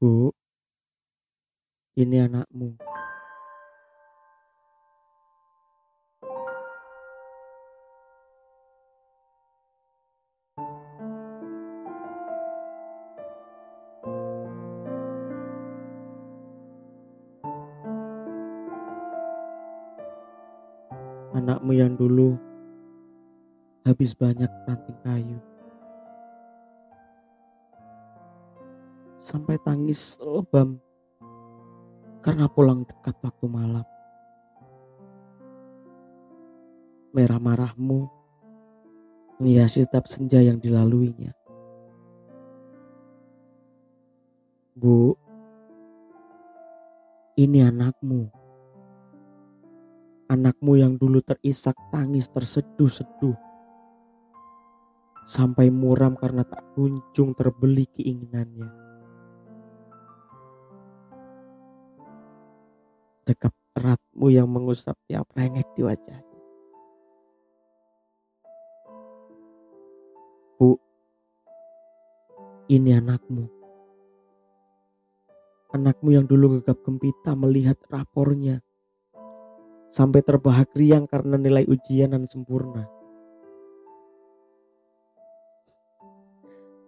Bu, ini anakmu. Anakmu yang dulu habis banyak ranting kayu. Sampai tangis lebam karena pulang dekat waktu malam. Merah marahmu menghiasi setiap senja yang dilaluinya. Bu, ini anakmu anakmu yang dulu terisak tangis terseduh-seduh. Sampai muram karena tak kunjung terbeli keinginannya. Dekap eratmu yang mengusap tiap rengek di wajahnya. Bu, ini anakmu. Anakmu yang dulu gegap gempita melihat rapornya sampai terbahak riang karena nilai ujian dan sempurna.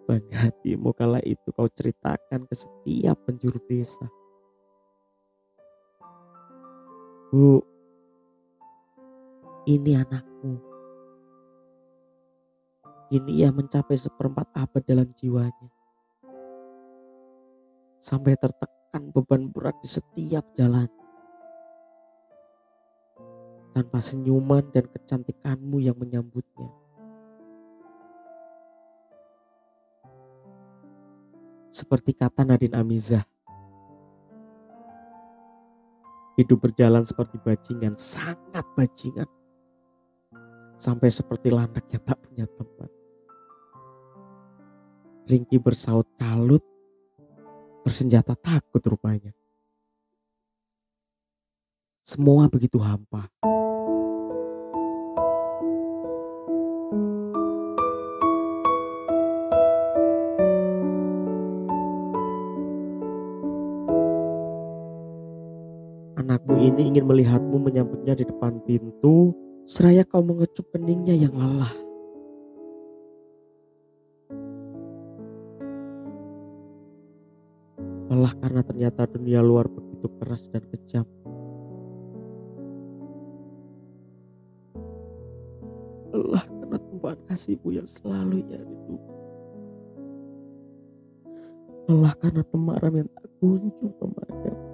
Bangga hatimu kala itu kau ceritakan ke setiap penjuru desa. Bu, ini anakmu. Ini ia mencapai seperempat abad dalam jiwanya. Sampai tertekan beban berat di setiap jalan tanpa senyuman dan kecantikanmu yang menyambutnya. Seperti kata Nadine Amizah, hidup berjalan seperti bajingan, sangat bajingan. Sampai seperti landak yang tak punya teman. Ringki bersaut kalut, bersenjata takut rupanya. Semua begitu hampa. Anakmu ini ingin melihatmu menyambutnya di depan pintu, seraya kau mengecup keningnya yang lelah. Lelah karena ternyata dunia luar begitu keras dan kejam. Lelah karena tumpahan kasihmu yang selalu ia rindu. Lelah karena temaram yang tak kunjung memadam.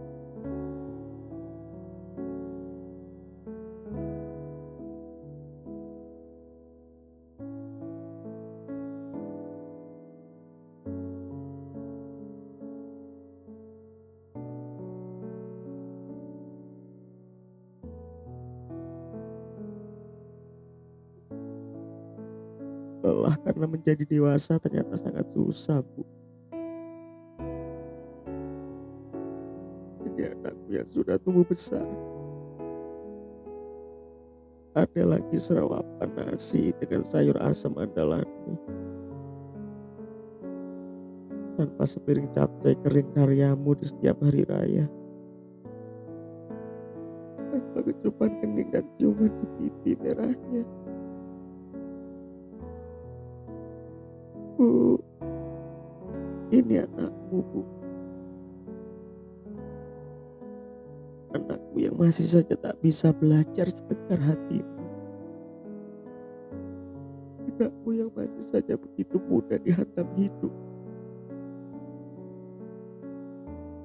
Lelah karena menjadi dewasa ternyata sangat susah, Bu. Ini anakku yang sudah tumbuh besar. Ada lagi serawapan nasi dengan sayur asam andalanmu. Tanpa sepiring capcay kering karyamu di setiap hari raya. Tanpa kecupan kening dan ciuman di pipi merahnya. Bu, ini anakmu, Bu. Anakmu yang masih saja tak bisa belajar setegar hatimu. Anakmu yang masih saja begitu mudah dihantam hidup.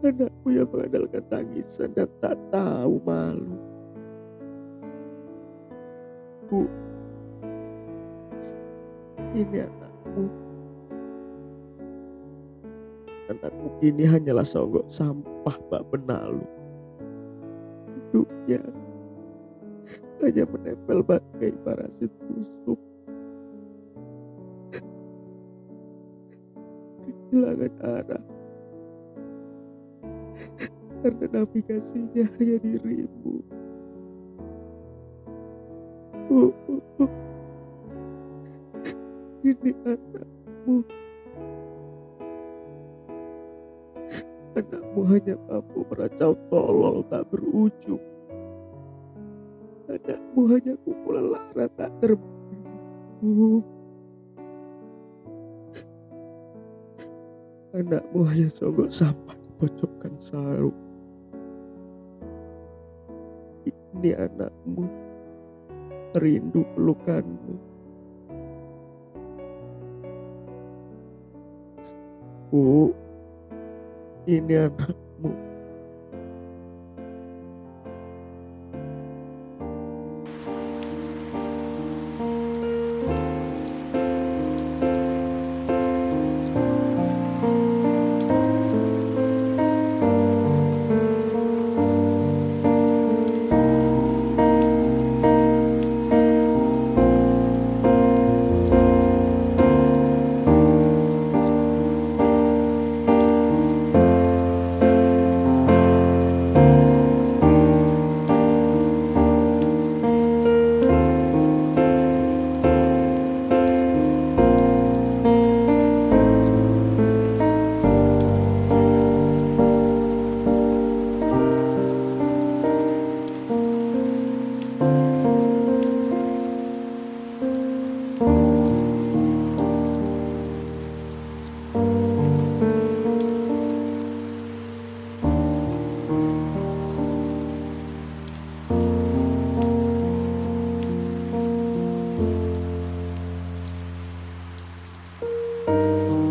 Anakku yang mengandalkan tangisan dan tak tahu malu. Bu, ini anakmu. Anakmu kini hanyalah songgok sampah bak benalu. Hidupnya hanya menempel bagai parasit busuk. Kehilangan arah. Karena navigasinya hanya dirimu. Uh, uh, uh. Ini anakmu. Anakmu hanya mampu meracau tolol tak berujung. Anakmu hanya kumpulan lara tak terbendung. Anakmu hanya sogok sampah dipojokkan sarung. Ini anakmu, rindu pelukanmu. Bu, ini anakmu Música